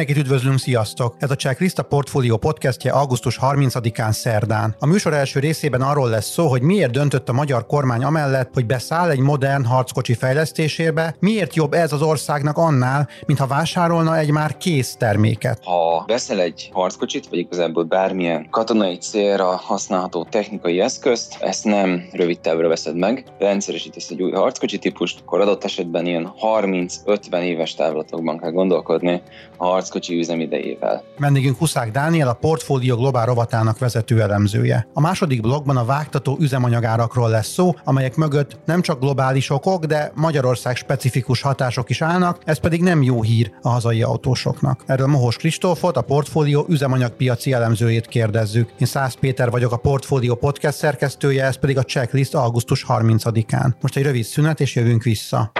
Mindenkit üdvözlünk, sziasztok! Ez a Checklist a Portfolio podcastje augusztus 30-án szerdán. A műsor első részében arról lesz szó, hogy miért döntött a magyar kormány amellett, hogy beszáll egy modern harckocsi fejlesztésébe, miért jobb ez az országnak annál, mintha vásárolna egy már kész terméket. Ha veszel egy harckocsit, vagy igazából bármilyen katonai célra használható technikai eszközt, ezt nem rövid távra veszed meg, rendszeresítesz egy új harckocsi típust, akkor adott esetben ilyen 30-50 éves távlatokban kell gondolkodni, a harckocsi üzemidejével. Vendégünk Huszák Dániel, a Portfólió Globál rovatának vezető elemzője. A második blogban a vágtató üzemanyagárakról lesz szó, amelyek mögött nem csak globális okok, de Magyarország specifikus hatások is állnak, ez pedig nem jó hír a hazai autósoknak. Erről Mohos Kristófot, a Portfólió üzemanyagpiaci elemzőjét kérdezzük. Én Szász Péter vagyok a Portfólió podcast szerkesztője, ez pedig a checklist augusztus 30-án. Most egy rövid szünet, és jövünk vissza.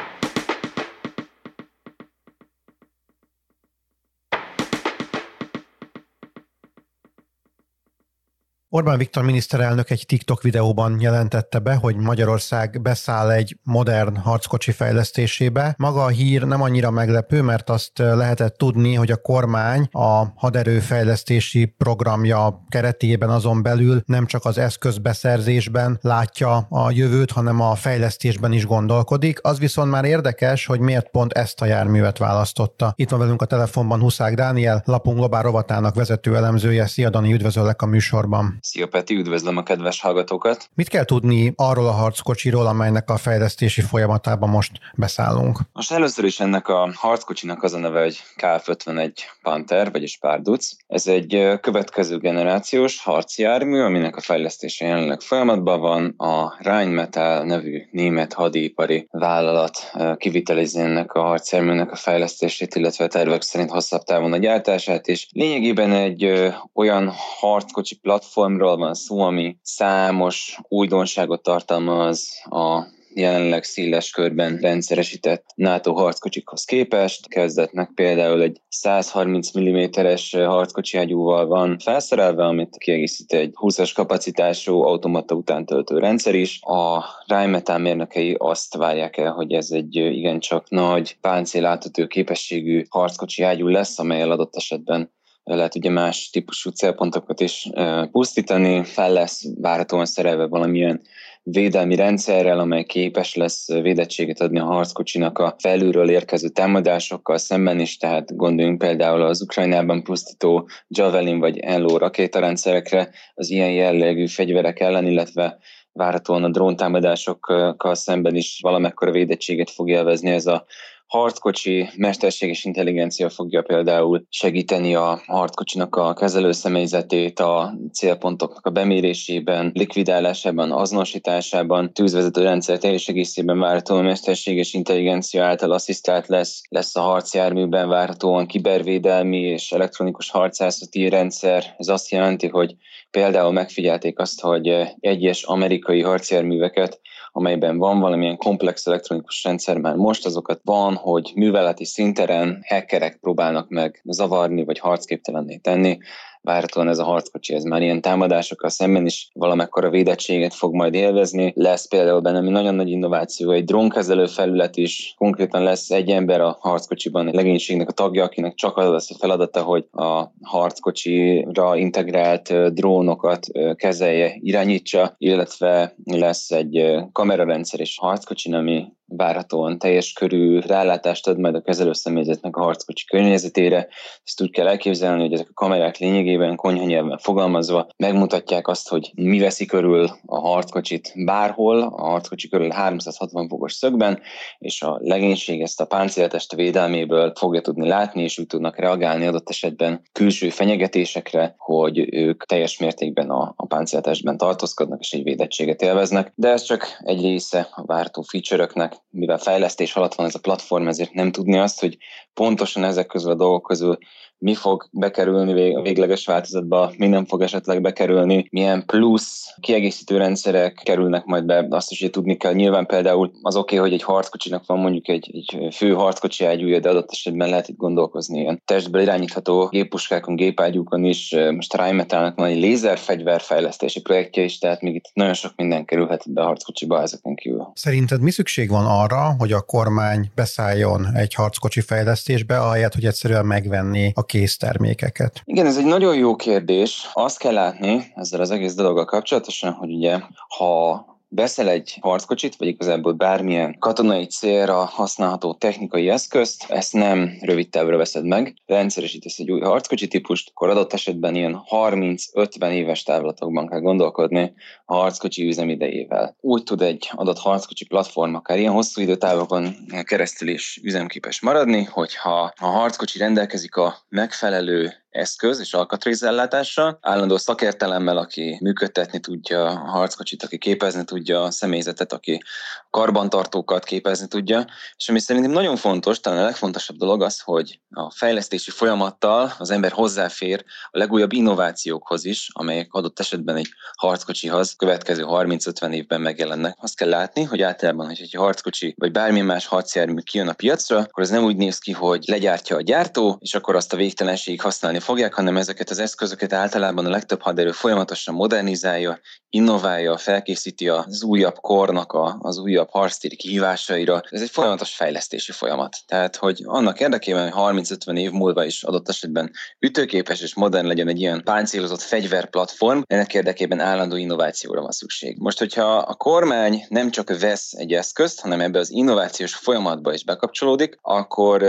Orbán Viktor miniszterelnök egy TikTok videóban jelentette be, hogy Magyarország beszáll egy modern harckocsi fejlesztésébe. Maga a hír nem annyira meglepő, mert azt lehetett tudni, hogy a kormány a haderőfejlesztési programja keretében azon belül nem csak az eszközbeszerzésben látja a jövőt, hanem a fejlesztésben is gondolkodik. Az viszont már érdekes, hogy miért pont ezt a járművet választotta. Itt van velünk a telefonban Huszák Dániel, Lapunk Globál rovatának vezető elemzője. Szia Dani, üdvözöllek a műsorban. Szia Peti, üdvözlöm a kedves hallgatókat! Mit kell tudni arról a harckocsiról, amelynek a fejlesztési folyamatában most beszállunk? Most először is ennek a harckocsinak az a neve, hogy KF-51 Panther, vagyis Párduc. Ez egy következő generációs harci jármű, aminek a fejlesztése jelenleg folyamatban van. A Rheinmetall nevű német hadipari vállalat kivitelezi ennek a harcjárműnek a fejlesztését, illetve a tervek szerint hosszabb távon a gyártását, és lényegében egy olyan harckocsi platform, platformról van szó, ami számos újdonságot tartalmaz a jelenleg széles körben rendszeresített NATO harckocsikhoz képest. Kezdetnek például egy 130 mm-es harckocsi van felszerelve, amit kiegészít egy 20-as kapacitású automata utántöltő rendszer is. A Rheinmetall mérnökei azt várják el, hogy ez egy igencsak nagy páncélátható képességű harckocsi ágyú lesz, amelyel adott esetben lehet ugye más típusú célpontokat is pusztítani, fel lesz várhatóan szerelve valamilyen védelmi rendszerrel, amely képes lesz védettséget adni a harckocsinak a felülről érkező támadásokkal szemben is, tehát gondoljunk például az Ukrajnában pusztító Javelin vagy Enlo rakétarendszerekre, az ilyen jellegű fegyverek ellen, illetve várhatóan a dróntámadásokkal szemben is valamekkora védettséget fog élvezni ez a harckocsi mesterséges intelligencia fogja például segíteni a harckocsinak a kezelő személyzetét a célpontoknak a bemérésében, likvidálásában, azonosításában, tűzvezető rendszer teljes egészében várhatóan mesterséges intelligencia által asszisztált lesz, lesz a harcjárműben várhatóan kibervédelmi és elektronikus harcászati rendszer. Ez azt jelenti, hogy például megfigyelték azt, hogy egyes amerikai harcjárműveket amelyben van valamilyen komplex elektronikus rendszer már most, azokat van, hogy műveleti szinteren hackerek próbálnak meg zavarni vagy harcképtelenné tenni, várhatóan ez a harckocsi, ez már ilyen támadásokkal szemben is valamekkora védettséget fog majd élvezni. Lesz például benne nagyon nagy innováció, egy drónkezelő felület is, konkrétan lesz egy ember a harckocsiban, egy legénységnek a tagja, akinek csak az lesz a feladata, hogy a harckocsira integrált drónokat kezelje, irányítsa, illetve lesz egy kamerarendszer és harckocsin, ami várhatóan teljes körű rálátást ad majd a kezelőszemélyzetnek a harckocsi környezetére. Ezt úgy kell elképzelni, hogy ezek a kamerák lényegében konyhanyelven fogalmazva megmutatják azt, hogy mi veszi körül a harckocsit bárhol, a harckocsi körül 360 fokos szögben, és a legénység ezt a páncéltest védelméből fogja tudni látni, és úgy tudnak reagálni adott esetben külső fenyegetésekre, hogy ők teljes mértékben a, a páncéltestben tartózkodnak, és egy védettséget élveznek. De ez csak egy része a várható feature-öknek, mivel fejlesztés alatt van ez a platform, ezért nem tudni azt, hogy pontosan ezek közül a dolgok közül mi fog bekerülni a végleges változatba, mi nem fog esetleg bekerülni, milyen plusz kiegészítő rendszerek kerülnek majd be, azt is hogy tudni kell. Nyilván például az oké, okay, hogy egy harckocsinak van mondjuk egy, egy fő harckocsi ágyúja, de adott esetben lehet itt gondolkozni ilyen testből irányítható géppuskákon, gépágyúkon is. Most Rheinmetallnak van egy lézerfegyverfejlesztési projektje is, tehát még itt nagyon sok minden kerülhet be a harckocsiba ezeken kívül. Szerinted mi szükség van arra, hogy a kormány beszálljon egy harckocsi fejlesztésbe, ahelyett, hogy egyszerűen megvenni a késztermékeket? Igen, ez egy nagyon jó kérdés. Azt kell látni ezzel az egész dologgal kapcsolatosan, hogy ugye, ha veszel egy harckocsit, vagy igazából bármilyen katonai célra használható technikai eszközt, ezt nem rövid távra veszed meg, rendszeresítesz egy új harckocsi típust, akkor adott esetben ilyen 30-50 éves távlatokban kell gondolkodni a harckocsi üzemidejével. Úgy tud egy adott harckocsi platform akár ilyen hosszú időtávokon keresztül is üzemképes maradni, hogyha a harckocsi rendelkezik a megfelelő eszköz és alkatrézellátással, állandó szakértelemmel, aki működtetni tudja a harckocsit, aki képezni tudja a személyzetet, aki karbantartókat képezni tudja, és ami szerintem nagyon fontos, talán a legfontosabb dolog az, hogy a fejlesztési folyamattal az ember hozzáfér a legújabb innovációkhoz is, amelyek adott esetben egy harckocsihoz következő 30-50 évben megjelennek. Azt kell látni, hogy általában, hogy egy harckocsi vagy bármilyen más harcjármű kijön a piacra, akkor ez nem úgy néz ki, hogy legyártja a gyártó, és akkor azt a végtelenségig használni fogják, hanem ezeket az eszközöket általában a legtöbb haderő folyamatosan modernizálja, innoválja, felkészíti az újabb kornak a, az újabb harctéri kihívásaira. Ez egy folyamatos fejlesztési folyamat. Tehát, hogy annak érdekében, hogy 30-50 év múlva is adott esetben ütőképes és modern legyen egy ilyen páncélozott fegyverplatform, ennek érdekében állandó innovációra van szükség. Most, hogyha a kormány nem csak vesz egy eszközt, hanem ebbe az innovációs folyamatba is bekapcsolódik, akkor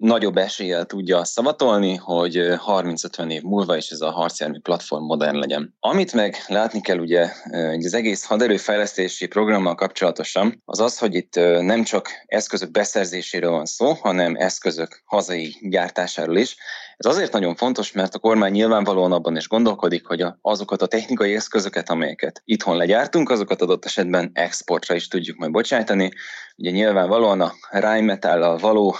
nagyobb eséllyel tudja szavatolni, hogy 30-50 év múlva is ez a harcjármű platform modern legyen. Amit meg látni kell ugye az egész haderőfejlesztési programmal kapcsolatosan, az az, hogy itt nem csak eszközök beszerzéséről van szó, hanem eszközök hazai gyártásáról is. Ez azért nagyon fontos, mert a kormány nyilvánvalóan abban is gondolkodik, hogy azokat a technikai eszközöket, amelyeket itthon legyártunk, azokat adott esetben exportra is tudjuk majd bocsájtani. Ugye nyilvánvalóan a Rheinmetall-al való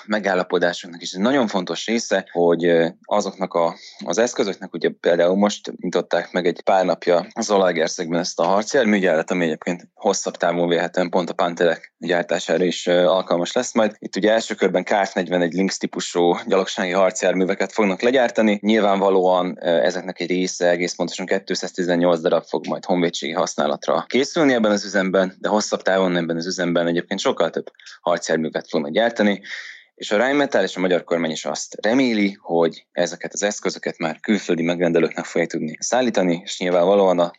megállapodásoknak is egy nagyon fontos része, hogy azoknak a, az eszközöknek, ugye például most nyitották meg egy pár napja az Olagerszegben ezt a harcjárműgyárat, ami egyébként hosszabb távon véhetően pont a Pantelek gyártására is alkalmas lesz majd. Itt ugye első körben KF-41 Lynx típusú gyalogsági harcjárműveket fognak legyártani. Nyilvánvalóan ezeknek egy része egész pontosan 218 darab fog majd honvédségi használatra készülni ebben az üzemben, de hosszabb távon ebben az üzemben egyébként sokkal több harcjárművet fognak gyártani. És a Rheinmetall és a magyar kormány is azt reméli, hogy ezeket az eszközöket már külföldi megrendelőknek fogják tudni szállítani, és nyilvánvalóan a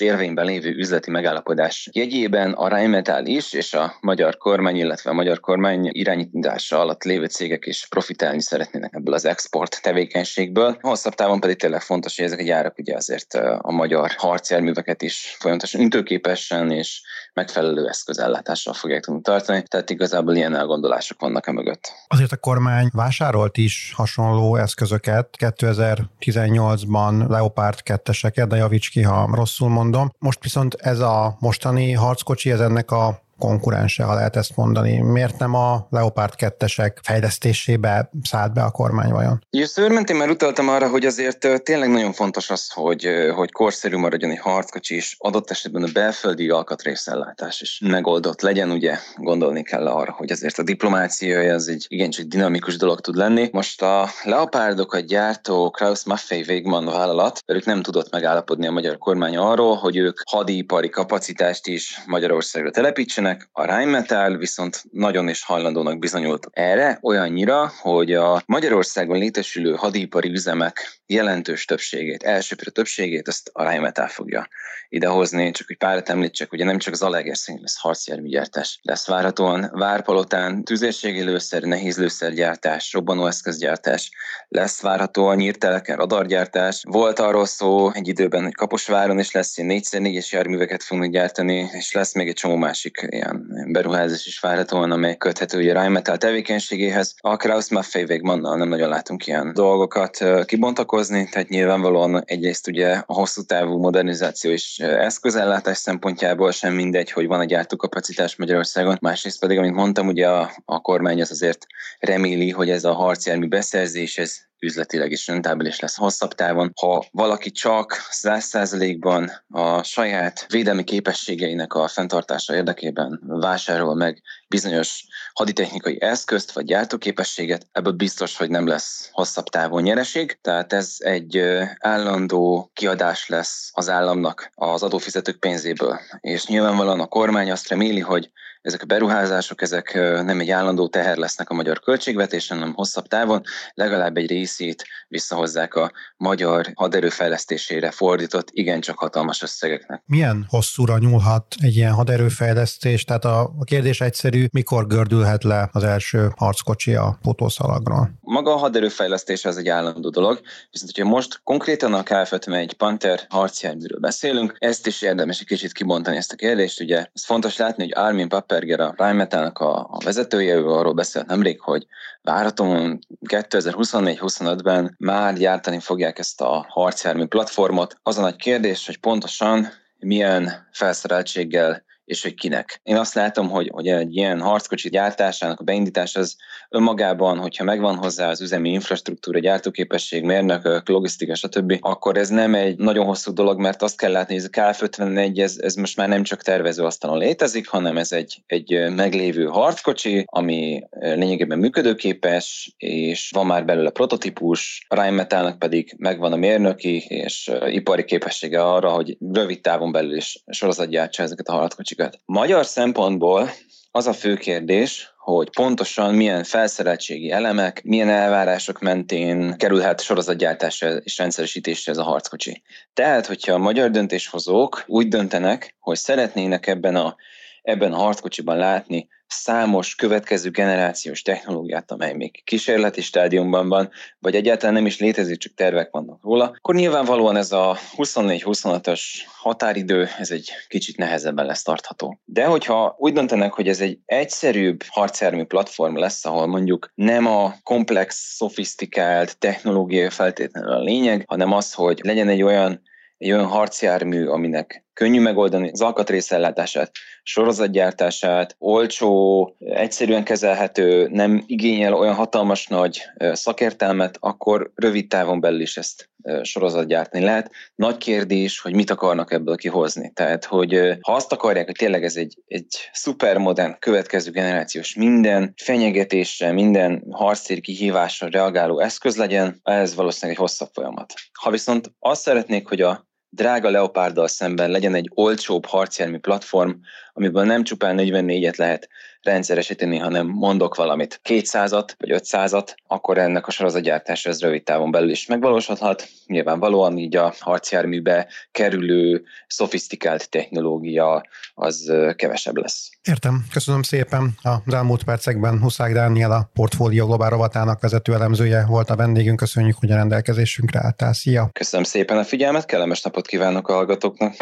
érvényben lévő üzleti megállapodás jegyében a Rheinmetall is, és a magyar kormány, illetve a magyar kormány irányítása alatt lévő cégek is profitálni szeretnének ebből az export tevékenységből. Hosszabb távon pedig tényleg fontos, hogy ezek a gyárak ugye azért a magyar harcjárműveket is folyamatosan ütőképesen és megfelelő eszközellátással fogják tudni tartani, tehát igazából ilyen elgondolások vannak e mögött. Azért a kormány vásárolt is hasonló eszközöket 2018-ban Leopard 2-eseket, de javíts ki, ha rosszul mondom. Most viszont ez a mostani harckocsi, ez ennek a konkurense, ha lehet ezt mondani. Miért nem a Leopard 2-esek fejlesztésébe szállt be a kormány vajon? Jó, szőrmentén már utaltam arra, hogy azért tényleg nagyon fontos az, hogy, hogy korszerű maradjon egy harckocsi, és adott esetben a belföldi alkatrészellátás is megoldott legyen. Ugye gondolni kell arra, hogy azért a diplomácia az egy igencsak dinamikus dolog tud lenni. Most a Leopardokat gyártó Kraus Maffei Wegmann vállalat, ők nem tudott megállapodni a magyar kormány arról, hogy ők hadipari kapacitást is Magyarországra telepítsenek, Istennek, a Rheinmetall viszont nagyon is hajlandónak bizonyult erre, olyannyira, hogy a Magyarországon létesülő hadipari üzemek jelentős többségét, elsőprő többségét ezt a Rheinmetall fogja idehozni, csak hogy párat említsek, ugye nem csak az Alegerszín lesz harcjárműgyártás, lesz várhatóan Várpalotán tüzérségi lőszer, nehéz lőszergyártás, robbanóeszközgyártás, lesz várhatóan nyírteleken radargyártás. Volt arról szó egy időben, hogy Kaposváron is lesz 4x4-es járműveket fognak gyártani, és lesz még egy csomó másik ilyen beruházás is várhatóan, amely köthető ugye Rheinmetall tevékenységéhez. A Kraus Maffei Wegmannnal nem nagyon látunk ilyen dolgokat kibontakozni, tehát nyilvánvalóan egyrészt ugye a hosszú távú modernizáció és eszközellátás szempontjából sem mindegy, hogy van egy gyártókapacitás Magyarországon, másrészt pedig, amit mondtam, ugye a, a kormány az azért reméli, hogy ez a harcjármű beszerzés, ez üzletileg is rentábilis lesz hosszabb távon. Ha valaki csak 100%-ban a saját védelmi képességeinek a fenntartása érdekében vásárol meg bizonyos haditechnikai eszközt vagy gyártóképességet, ebből biztos, hogy nem lesz hosszabb távon nyereség. Tehát ez egy állandó kiadás lesz az államnak az adófizetők pénzéből. És nyilvánvalóan a kormány azt reméli, hogy ezek a beruházások, ezek nem egy állandó teher lesznek a magyar költségvetésen, hanem hosszabb távon legalább egy részét visszahozzák a magyar haderőfejlesztésére fordított igencsak hatalmas összegeknek. Milyen hosszúra nyúlhat egy ilyen haderőfejlesztés? Tehát a, a kérdés egyszerű, mikor gördülhet le az első harckocsi a potószalagról? Maga a haderőfejlesztés az egy állandó dolog, viszont hogyha most konkrétan a KF-51 Panther harcjárműről beszélünk, ezt is érdemes egy kicsit kibontani ezt a kérdést. Ugye ez fontos látni, hogy Armin Papperger, a Rheinmetallnak a, a vezetője, ő arról beszélt nemrég, hogy várhatóan 2024-25-ben már gyártani fogják ezt a harcjármű platformot. Az a nagy kérdés, hogy pontosan milyen felszereltséggel és hogy kinek. Én azt látom, hogy, hogy egy ilyen harckocsi gyártásának a beindítás az önmagában, hogyha megvan hozzá az üzemi infrastruktúra, gyártóképesség, mérnökök, logisztika, stb., akkor ez nem egy nagyon hosszú dolog, mert azt kell látni, hogy ez a KF-51, ez, ez most már nem csak tervező asztalon létezik, hanem ez egy, egy meglévő harckocsi, ami lényegében működőképes, és van már belőle prototípus, a Rheinmetallnak pedig megvan a mérnöki és ipari képessége arra, hogy rövid távon belül is sorozatgyártsa ezeket a harckocsikat működ. Magyar szempontból az a fő kérdés, hogy pontosan milyen felszereltségi elemek, milyen elvárások mentén kerülhet sorozatgyártásra és rendszeresítésre ez a harckocsi. Tehát, hogyha a magyar döntéshozók úgy döntenek, hogy szeretnének ebben a, ebben a harckocsiban látni számos következő generációs technológiát, amely még kísérleti stádiumban van, vagy egyáltalán nem is létezik, csak tervek vannak róla, akkor nyilvánvalóan ez a 24-25-ös határidő, ez egy kicsit nehezebben lesz tartható. De hogyha úgy döntenek, hogy ez egy egyszerűbb harcjármű platform lesz, ahol mondjuk nem a komplex, szofisztikált technológia feltétlenül a lényeg, hanem az, hogy legyen egy olyan egy olyan harcjármű, aminek könnyű megoldani az alkatrészellátását, sorozatgyártását, olcsó, egyszerűen kezelhető, nem igényel olyan hatalmas nagy szakértelmet, akkor rövid távon belül is ezt sorozatgyártani lehet. Nagy kérdés, hogy mit akarnak ebből kihozni. Tehát, hogy ha azt akarják, hogy tényleg ez egy, egy szupermodern, következő generációs minden fenyegetésre, minden harctér kihívásra reagáló eszköz legyen, ez valószínűleg egy hosszabb folyamat. Ha viszont azt szeretnék, hogy a drága Leopárddal szemben legyen egy olcsóbb harcjármű platform, amiből nem csupán 44-et lehet rendszeresíteni, hanem mondok valamit 200-at vagy 500-at, akkor ennek a sorozatgyártása ez rövid távon belül is megvalósodhat. Nyilvánvalóan így a harcjárműbe kerülő szofisztikált technológia az kevesebb lesz. Értem. Köszönöm szépen. Az elmúlt percekben Huszák Dániel a Portfólió Globál rovatának vezető elemzője volt a vendégünk. Köszönjük, hogy a rendelkezésünkre álltál. Szia! Köszönöm szépen a figyelmet, kellemes napot kívánok a hallgatóknak!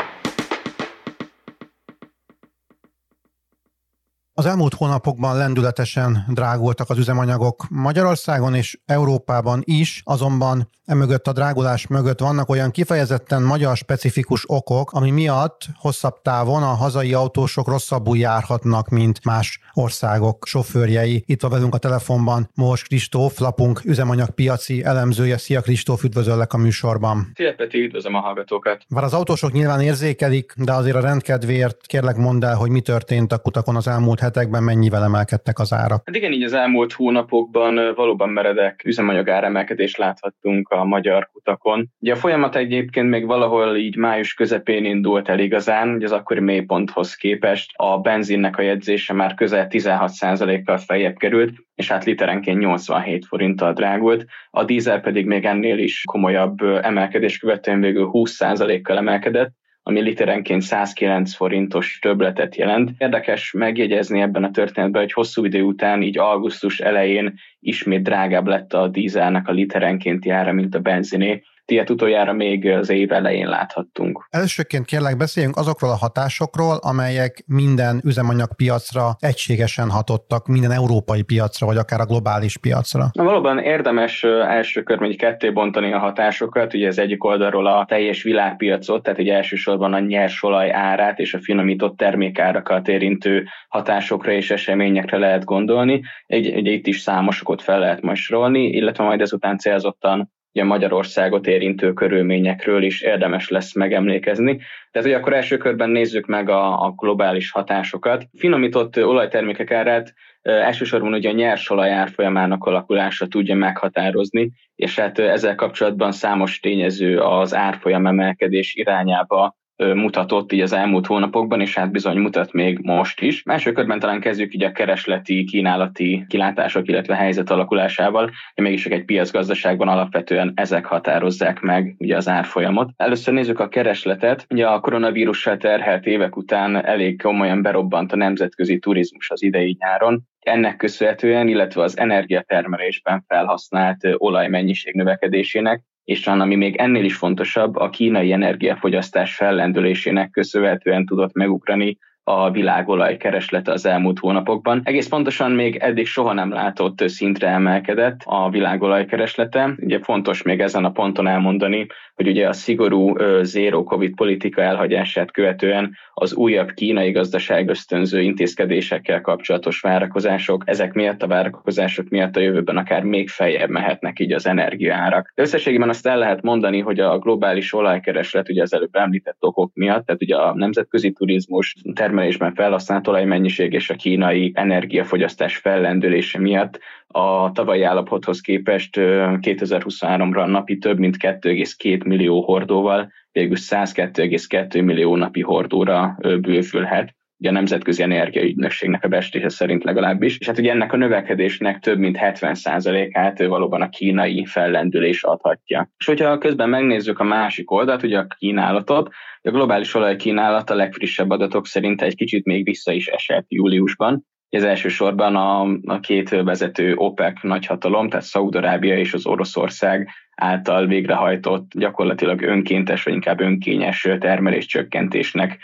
Az elmúlt hónapokban lendületesen drágultak az üzemanyagok Magyarországon és Európában is, azonban emögött a drágulás mögött vannak olyan kifejezetten magyar specifikus okok, ami miatt hosszabb távon a hazai autósok rosszabbul járhatnak, mint más országok sofőrjei. Itt van velünk a telefonban Mors Kristóf, lapunk üzemanyagpiaci elemzője. Szia Kristóf, üdvözöllek a műsorban. Szia Peti, üdvözlöm a hallgatókat. Bár az autósok nyilván érzékelik, de azért a rendkedvéért kérlek mondd el, hogy mi történt a kutakon az elmúlt hetekben mennyivel emelkedtek az árak? Hát igen, így az elmúlt hónapokban valóban meredek üzemanyag áremelkedést láthattunk a magyar kutakon. Ugye a folyamat egyébként még valahol így május közepén indult el igazán, hogy az akkori mélyponthoz képest a benzinnek a jegyzése már közel 16%-kal feljebb került, és hát literenként 87 forinttal drágult, a dízel pedig még ennél is komolyabb emelkedés követően végül 20%-kal emelkedett, ami literenként 109 forintos többletet jelent. Érdekes megjegyezni ebben a történetben, hogy hosszú idő után, így augusztus elején ismét drágább lett a dízelnek a literenkénti ára, mint a benziné. Ilyet utoljára még az év elején láthattunk. Elsőként kérlek beszéljünk azokról a hatásokról, amelyek minden üzemanyagpiacra egységesen hatottak, minden európai piacra, vagy akár a globális piacra. Na, valóban érdemes első körben ketté bontani a hatásokat, ugye az egyik oldalról a teljes világpiacot, tehát egy elsősorban a nyersolaj árát és a finomított termékárakat érintő hatásokra és eseményekre lehet gondolni. Egy, egy itt is számosokat fel lehet majd sorolni, illetve majd ezután célzottan ugye Magyarországot érintő körülményekről is érdemes lesz megemlékezni. Tehát, hogy akkor első körben nézzük meg a, a globális hatásokat. Finomított olajtermékek árát elsősorban ugye a nyersolaj árfolyamának alakulása tudja meghatározni, és hát ezzel kapcsolatban számos tényező az árfolyam emelkedés irányába mutatott így az elmúlt hónapokban, és hát bizony mutat még most is. Mások körben talán kezdjük így a keresleti, kínálati kilátások, illetve helyzet alakulásával, de mégis egy piacgazdaságban alapvetően ezek határozzák meg ugye az árfolyamot. Először nézzük a keresletet. Ugye a koronavírussal terhelt évek után elég komolyan berobbant a nemzetközi turizmus az idei nyáron, ennek köszönhetően, illetve az energiatermelésben felhasznált olajmennyiség növekedésének és talán ami még ennél is fontosabb, a kínai energiafogyasztás fellendülésének köszönhetően tudott megugrani a világolaj kereslete az elmúlt hónapokban. Egész pontosan még eddig soha nem látott szintre emelkedett a világolaj kereslete. Ugye fontos még ezen a ponton elmondani, hogy ugye a szigorú zero covid politika elhagyását követően az újabb kínai gazdaság ösztönző intézkedésekkel kapcsolatos várakozások, ezek miatt a várakozások miatt a jövőben akár még feljebb mehetnek így az energiaárak. Összességében azt el lehet mondani, hogy a globális olajkereslet ugye az előbb említett okok miatt, tehát ugye a nemzetközi turizmus, termelésben felhasznált olajmennyiség és a kínai energiafogyasztás fellendülése miatt a tavalyi állapothoz képest 2023-ra napi több mint 2,2 millió hordóval, végül 102,2 millió napi hordóra bővülhet ugye a Nemzetközi Energiaügynökségnek a bestése szerint legalábbis, és hát ugye ennek a növekedésnek több mint 70%-át valóban a kínai fellendülés adhatja. És hogyha közben megnézzük a másik oldalt, ugye a kínálatot, a globális olajkínálat a legfrissebb adatok szerint egy kicsit még vissza is esett júliusban, ez elsősorban a, a két vezető OPEC nagyhatalom, tehát Szaudarábia és az Oroszország által végrehajtott gyakorlatilag önkéntes, vagy inkább önkényes termelés csökkentésnek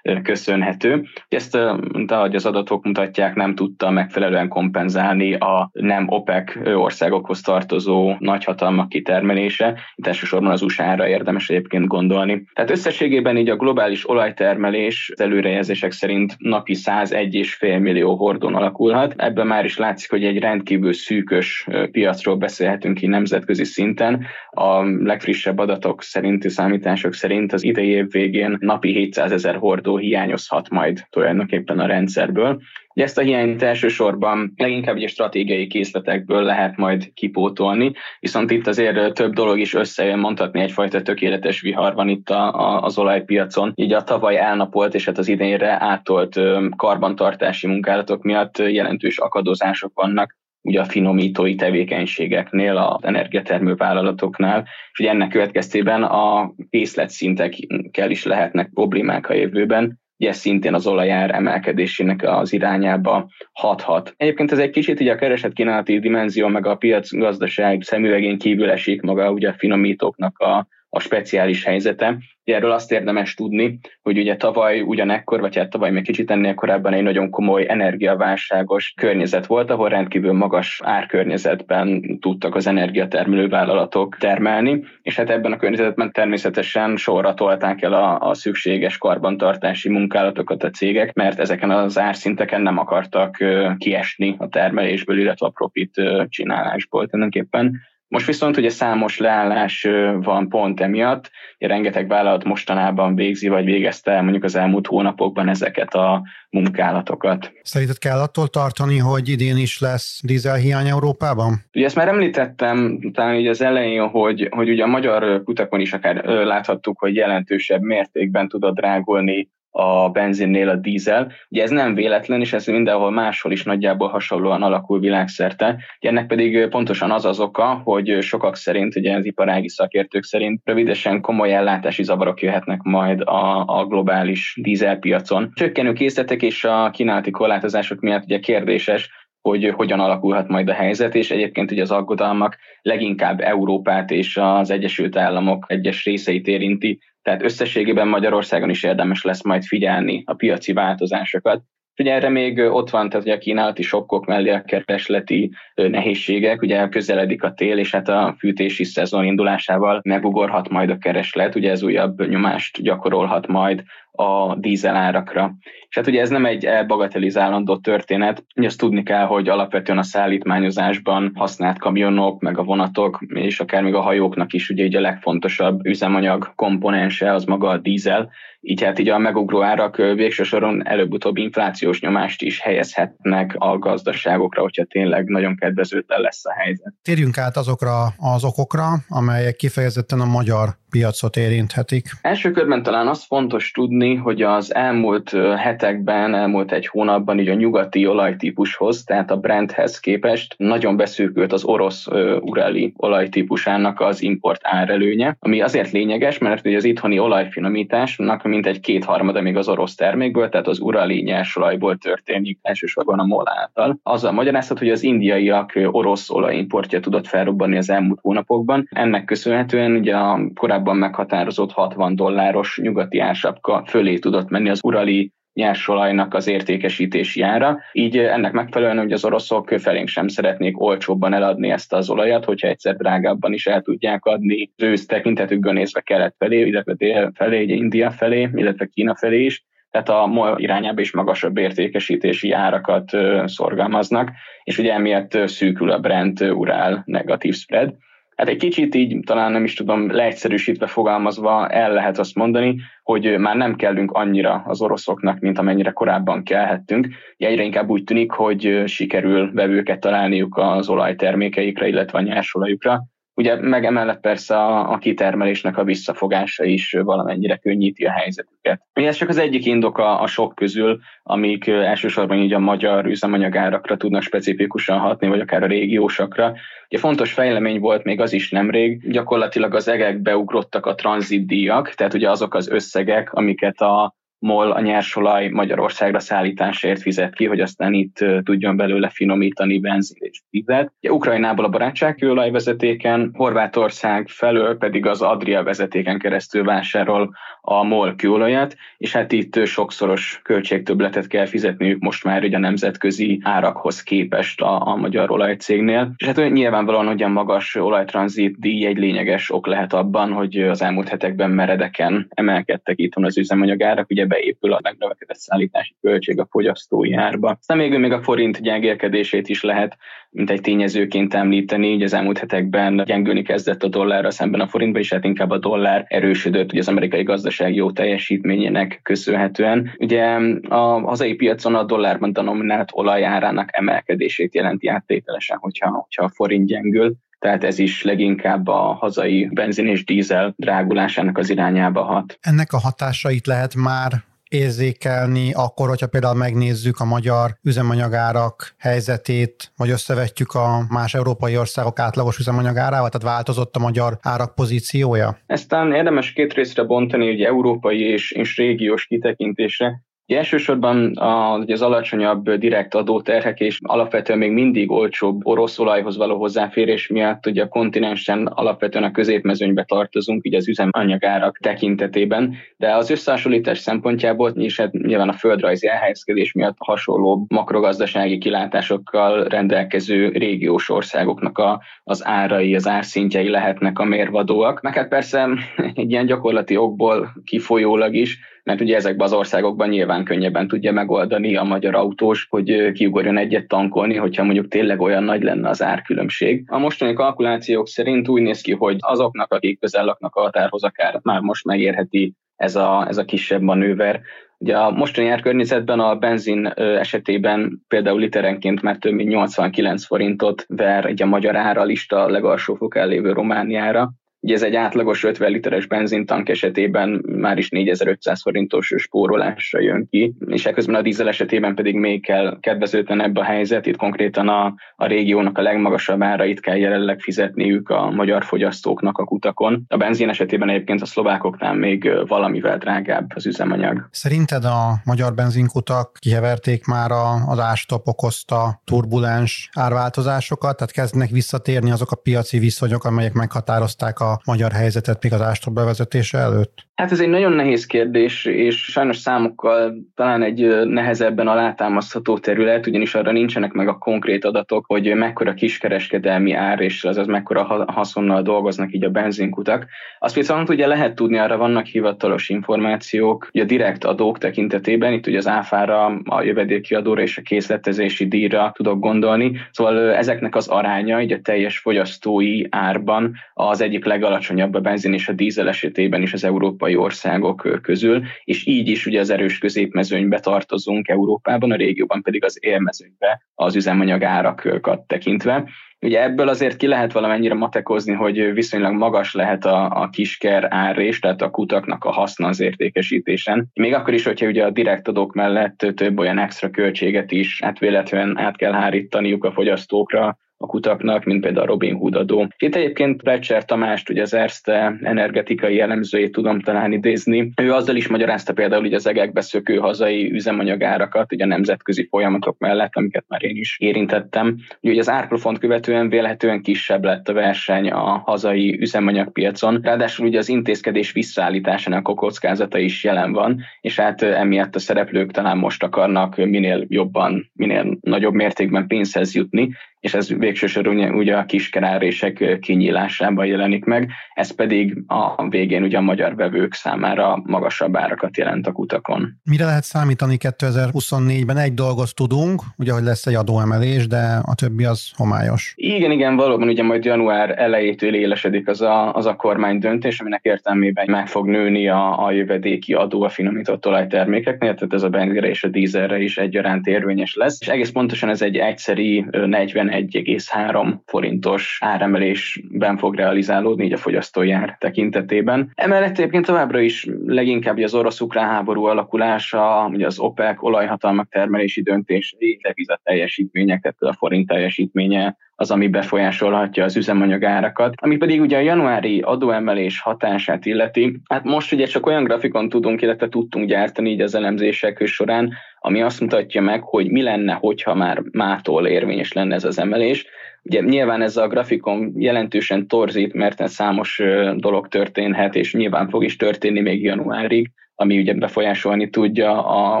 köszönhető. Ezt, mint ahogy az adatok mutatják, nem tudta megfelelően kompenzálni a nem OPEC országokhoz tartozó nagyhatalmak kitermelése. Itt elsősorban az USA-ra érdemes egyébként gondolni. Tehát összességében így a globális olajtermelés az előrejelzések szerint napi 101,5 millió hordón alakulhat. Ebben már is látszik, hogy egy rendkívül szűkös piacról beszélhetünk ki nemzetközi szinten, a legfrissebb adatok szerinti számítások szerint az idei év végén napi 700 ezer hordó hiányozhat majd tulajdonképpen a rendszerből. Ugye ezt a hiányt elsősorban leginkább ugye stratégiai készletekből lehet majd kipótolni, viszont itt azért több dolog is összejön, mondhatni egyfajta tökéletes vihar van itt a, a, az olajpiacon. Így a tavaly elnapolt és hát az idénre átolt karbantartási munkálatok miatt jelentős akadozások vannak ugye a finomítói tevékenységeknél, az energiatermő vállalatoknál, és ugye ennek következtében a készletszintekkel is lehetnek problémák a jövőben, ugye szintén az olajár emelkedésének az irányába hathat. Egyébként ez egy kicsit ugye a kereset kínálati dimenzió, meg a piacgazdaság szemüvegén kívül esik maga ugye a finomítóknak a, a speciális helyzete. Erről azt érdemes tudni, hogy ugye tavaly ugyanekkor, vagy hát tavaly még kicsit ennél korábban egy nagyon komoly energiaválságos környezet volt, ahol rendkívül magas árkörnyezetben tudtak az energiatermelő vállalatok termelni, és hát ebben a környezetben természetesen sorra tolták el a, a szükséges karbantartási munkálatokat a cégek, mert ezeken az árszinteken nem akartak kiesni a termelésből, illetve a profit csinálásból tulajdonképpen. Most viszont ugye számos leállás van pont emiatt, rengeteg vállalat mostanában végzi, vagy végezte mondjuk az elmúlt hónapokban ezeket a munkálatokat. Szerinted kell attól tartani, hogy idén is lesz dízelhiány Európában? Ugye ezt már említettem talán így az elején, hogy, hogy ugye a magyar kutakon is akár láthattuk, hogy jelentősebb mértékben tudott drágulni a benzinnél a dízel. Ugye ez nem véletlen, és ez mindenhol máshol is nagyjából hasonlóan alakul világszerte. Ugye ennek pedig pontosan az az oka, hogy sokak szerint, ugye az iparági szakértők szerint rövidesen komoly ellátási zavarok jöhetnek majd a, a globális dízelpiacon. Csökkenő készletek és a kínálati korlátozások miatt ugye kérdéses, hogy hogyan alakulhat majd a helyzet, és egyébként ugye az aggodalmak leginkább Európát és az Egyesült Államok egyes részeit érinti, tehát összességében Magyarországon is érdemes lesz majd figyelni a piaci változásokat. Ugye erre még ott van, tehát ugye a kínálati sokkok mellé a keresleti nehézségek, ugye közeledik a tél, és hát a fűtési szezon indulásával megugorhat majd a kereslet, ugye ez újabb nyomást gyakorolhat majd a dízelárakra. És hát ugye ez nem egy bagatelizálandó történet, ugye azt tudni kell, hogy alapvetően a szállítmányozásban használt kamionok, meg a vonatok, és akár még a hajóknak is ugye így a legfontosabb üzemanyag komponense az maga a dízel, így hát így a megugró árak végső soron előbb-utóbb inflációs nyomást is helyezhetnek a gazdaságokra, hogyha tényleg nagyon kedvezőtlen lesz a helyzet. Térjünk át azokra az okokra, amelyek kifejezetten a magyar piacot érinthetik. Első körben talán az fontos tudni, hogy az elmúlt hetekben, elmúlt egy hónapban így a nyugati olajtípushoz, tehát a Brenthez képest nagyon beszűkült az orosz urali olajtípusának az import árelőnye, ami azért lényeges, mert ugye az itthoni olajfinomításnak mintegy kétharmada még az orosz termékből, tehát az urali nyersolajból történik, elsősorban a MOL által. Azzal magyarázhat, hogy az indiaiak orosz olajimportja tudott felrobbanni az elmúlt hónapokban. Ennek köszönhetően ugye a korábban meghatározott 60 dolláros nyugati ársapka fölé tudott menni az urali nyersolajnak az értékesítési ára. Így ennek megfelelően, hogy az oroszok felénk sem szeretnék olcsóbban eladni ezt az olajat, hogyha egyszer drágábban is el tudják adni ősz tekintetükből nézve kelet felé, illetve dél felé, India felé, illetve Kína felé is tehát a MOL irányába is magasabb értékesítési árakat szorgalmaznak, és ugye emiatt szűkül a Brent Urál negatív spread. Hát egy kicsit így, talán nem is tudom, leegyszerűsítve fogalmazva el lehet azt mondani, hogy már nem kellünk annyira az oroszoknak, mint amennyire korábban kellhettünk. Egyre inkább úgy tűnik, hogy sikerül vevőket találniuk az olajtermékeikre, illetve a nyersolajukra, Ugye meg emellett persze a, a kitermelésnek a visszafogása is valamennyire könnyíti a helyzetüket. Ugye ez csak az egyik indok a, a sok közül, amik elsősorban így a magyar üzemanyagárakra tudnak specifikusan hatni, vagy akár a régiósakra. Ugye fontos fejlemény volt még az is nemrég, gyakorlatilag az egekbe ugrottak a tranzitdíjak, tehát ugye azok az összegek, amiket a MOL a nyersolaj Magyarországra szállításért fizet ki, hogy aztán itt tudjon belőle finomítani benzin és vizet. Ukrajnából a barátságkőolaj vezetéken, Horvátország felől pedig az Adria vezetéken keresztül vásárol a MOL kőolajat, és hát itt sokszoros költségtöbletet kell fizetniük most már ugye a nemzetközi árakhoz képest a, a magyar olajcégnél. És hát nyilvánvalóan hogy a magas olajtranzit díj egy lényeges ok lehet abban, hogy az elmúlt hetekben meredeken emelkedtek itt az üzemanyagárak, ugye beépül a megnövekedett szállítási költség a fogyasztói árba. Aztán még, még a forint gyengélkedését is lehet mint egy tényezőként említeni, hogy az elmúlt hetekben gyengülni kezdett a dollárra szemben a forintba, és hát inkább a dollár erősödött ugye az amerikai gazdaság jó teljesítményének köszönhetően. Ugye a hazai piacon a dollárban denominált olajárának emelkedését jelenti áttételesen, hogyha, hogyha a forint gyengül, tehát ez is leginkább a hazai benzin és dízel drágulásának az irányába hat. Ennek a hatásait lehet már érzékelni akkor, hogyha például megnézzük a magyar üzemanyagárak helyzetét, vagy összevetjük a más európai országok átlagos üzemanyagárával, tehát változott a magyar árak pozíciója? Ezt érdemes két részre bontani, hogy európai és, és régiós kitekintésre. Elsősorban az, alacsonyabb direkt adóterhek és alapvetően még mindig olcsóbb orosz olajhoz való hozzáférés miatt ugye a kontinensen alapvetően a középmezőnybe tartozunk, ugye az üzemanyagárak tekintetében, de az összehasonlítás szempontjából és hát nyilván a földrajzi elhelyezkedés miatt hasonló makrogazdasági kilátásokkal rendelkező régiós országoknak a, az árai, az árszintjei lehetnek a mérvadóak. Meg hát persze egy ilyen gyakorlati okból kifolyólag is mert ugye ezekben az országokban nyilván könnyebben tudja megoldani a magyar autós, hogy kiugorjon egyet tankolni, hogyha mondjuk tényleg olyan nagy lenne az árkülönbség. A mostani kalkulációk szerint úgy néz ki, hogy azoknak, akik közel laknak a határhoz, akár már most megérheti ez a, ez a kisebb manőver. Ugye a mostani árkörnyezetben a benzin esetében például literenként már több mint 89 forintot ver egy a magyar ára lista legalsó fokán lévő Romániára, Ugye ez egy átlagos 50 literes benzintank esetében már is 4500 forintos spórolásra jön ki, és ekközben a dízel esetében pedig még kell kedvezőtlenebb a helyzet, itt konkrétan a, a régiónak a legmagasabb árait kell jelenleg fizetniük a magyar fogyasztóknak a kutakon. A benzin esetében egyébként a szlovákoknál még valamivel drágább az üzemanyag. Szerinted a magyar benzinkutak kiheverték már az ástop okozta turbulens árváltozásokat, tehát kezdnek visszatérni azok a piaci viszonyok, amelyek meghatározták a magyar helyzetet még az ástop bevezetése előtt? Hát ez egy nagyon nehéz kérdés, és sajnos számokkal talán egy nehezebben alátámasztható terület, ugyanis arra nincsenek meg a konkrét adatok, hogy mekkora kiskereskedelmi ár és az mekkora haszonnal dolgoznak így a benzinkutak. Azt viszont ugye lehet tudni, arra vannak hivatalos információk, ugye a direkt adók tekintetében, itt ugye az áfára, a jövedéki adóra és a készletezési díjra tudok gondolni, szóval ezeknek az aránya így a teljes fogyasztói árban az egyik legalacsonyabb a benzin és a dízel esetében is az európai országok közül, és így is ugye az erős középmezőnybe tartozunk Európában, a régióban pedig az élmezőnybe az üzemanyag árakat tekintve. Ugye ebből azért ki lehet valamennyire matekozni, hogy viszonylag magas lehet a, a kisker árrés, tehát a kutaknak a haszna az értékesítésen. Még akkor is, hogyha ugye a direkt adók mellett több olyan extra költséget is hát véletlenül át kell hárítaniuk a fogyasztókra, a kutaknak, mint például a Robin Hood adó. Itt egyébként Plecser Tamást, ugye az Erste energetikai jellemzőjét tudom talán idézni. Ő azzal is magyarázta például hogy az egekbe szökő hazai üzemanyagárakat, ugye a nemzetközi folyamatok mellett, amiket már én is érintettem. Ugye az árplafont követően vélhetően kisebb lett a verseny a hazai üzemanyagpiacon, ráadásul ugye az intézkedés visszaállításának a kockázata is jelen van, és hát emiatt a szereplők talán most akarnak minél jobban, minél nagyobb mértékben pénzhez jutni, és ez végső soron ugye a kiskerárések kinyílásában jelenik meg, ez pedig a végén ugye a magyar vevők számára magasabb árakat jelent a kutakon. Mire lehet számítani 2024-ben? Egy dolgot tudunk, ugye, hogy lesz egy adóemelés, de a többi az homályos. Igen, igen, valóban ugye majd január elejétől élesedik az a, az a kormány döntés, aminek értelmében meg fog nőni a, a jövedéki adó a finomított olajtermékeknél, tehát ez a benzire és a dízelre is egyaránt érvényes lesz, és egész pontosan ez egy egyszeri 40 1,3 forintos áremelésben fog realizálódni így a fogyasztói ár tekintetében. Emellett egyébként továbbra is leginkább az orosz-ukrán háború alakulása, ugye az OPEC olajhatalmak termelési döntései, deviza teljesítményeket, a forint teljesítménye az, ami befolyásolhatja az üzemanyagárakat. Ami pedig ugye a januári adóemelés hatását illeti, hát most ugye csak olyan grafikon tudunk, illetve tudtunk gyártani így az elemzések során, ami azt mutatja meg, hogy mi lenne, hogyha már mától érvényes lenne ez az emelés. Ugye nyilván ez a grafikon jelentősen torzít, mert számos dolog történhet, és nyilván fog is történni még januárig, ami ugye befolyásolni tudja a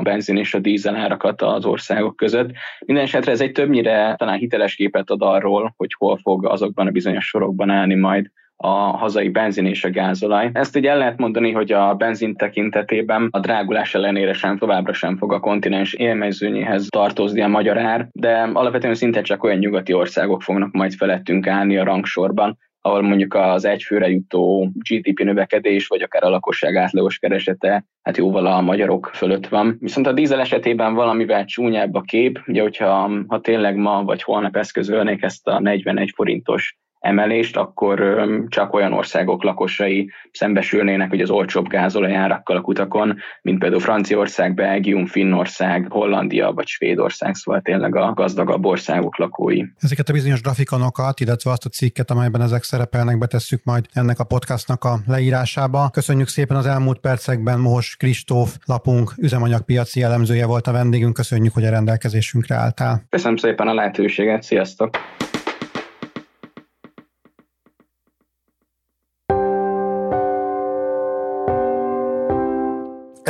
benzin és a dízel árakat az országok között. Minden ez egy többnyire talán hiteles képet ad arról, hogy hol fog azokban a bizonyos sorokban állni majd a hazai benzin és a gázolaj. Ezt ugye el lehet mondani, hogy a benzin tekintetében a drágulás ellenére sem továbbra sem fog a kontinens élmezőnyéhez tartozni a magyar ár, de alapvetően szinte csak olyan nyugati országok fognak majd felettünk állni a rangsorban, ahol mondjuk az egyfőre jutó GDP növekedés, vagy akár a lakosság átlagos keresete, hát jóval a magyarok fölött van. Viszont a dízel esetében valamivel csúnyább a kép, ugye hogyha ha tényleg ma vagy holnap eszközölnék ezt a 41 forintos emelést, akkor csak olyan országok lakosai szembesülnének hogy az olcsóbb gázolajárakkal a kutakon, mint például Franciaország, Belgium, Finnország, Hollandia vagy Svédország, szóval tényleg a gazdagabb országok lakói. Ezeket a bizonyos grafikonokat, illetve azt a cikket, amelyben ezek szerepelnek, betesszük majd ennek a podcastnak a leírásába. Köszönjük szépen az elmúlt percekben Mohos Kristóf lapunk üzemanyagpiaci elemzője volt a vendégünk. Köszönjük, hogy a rendelkezésünkre álltál. Köszönöm szépen a lehetőséget, sziasztok!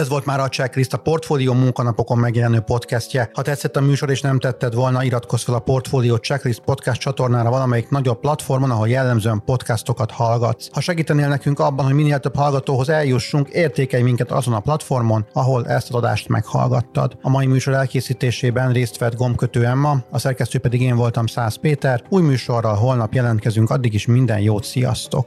Ez volt már a Checklist, a Portfólió munkanapokon megjelenő podcastje. Ha tetszett a műsor és nem tetted volna, iratkozz fel a Portfólió Checklist podcast csatornára valamelyik nagyobb platformon, ahol jellemzően podcastokat hallgatsz. Ha segítenél nekünk abban, hogy minél több hallgatóhoz eljussunk, értékelj minket azon a platformon, ahol ezt az adást meghallgattad. A mai műsor elkészítésében részt vett gombkötő Emma, a szerkesztő pedig én voltam Száz Péter. Új műsorral holnap jelentkezünk, addig is minden jót, sziasztok!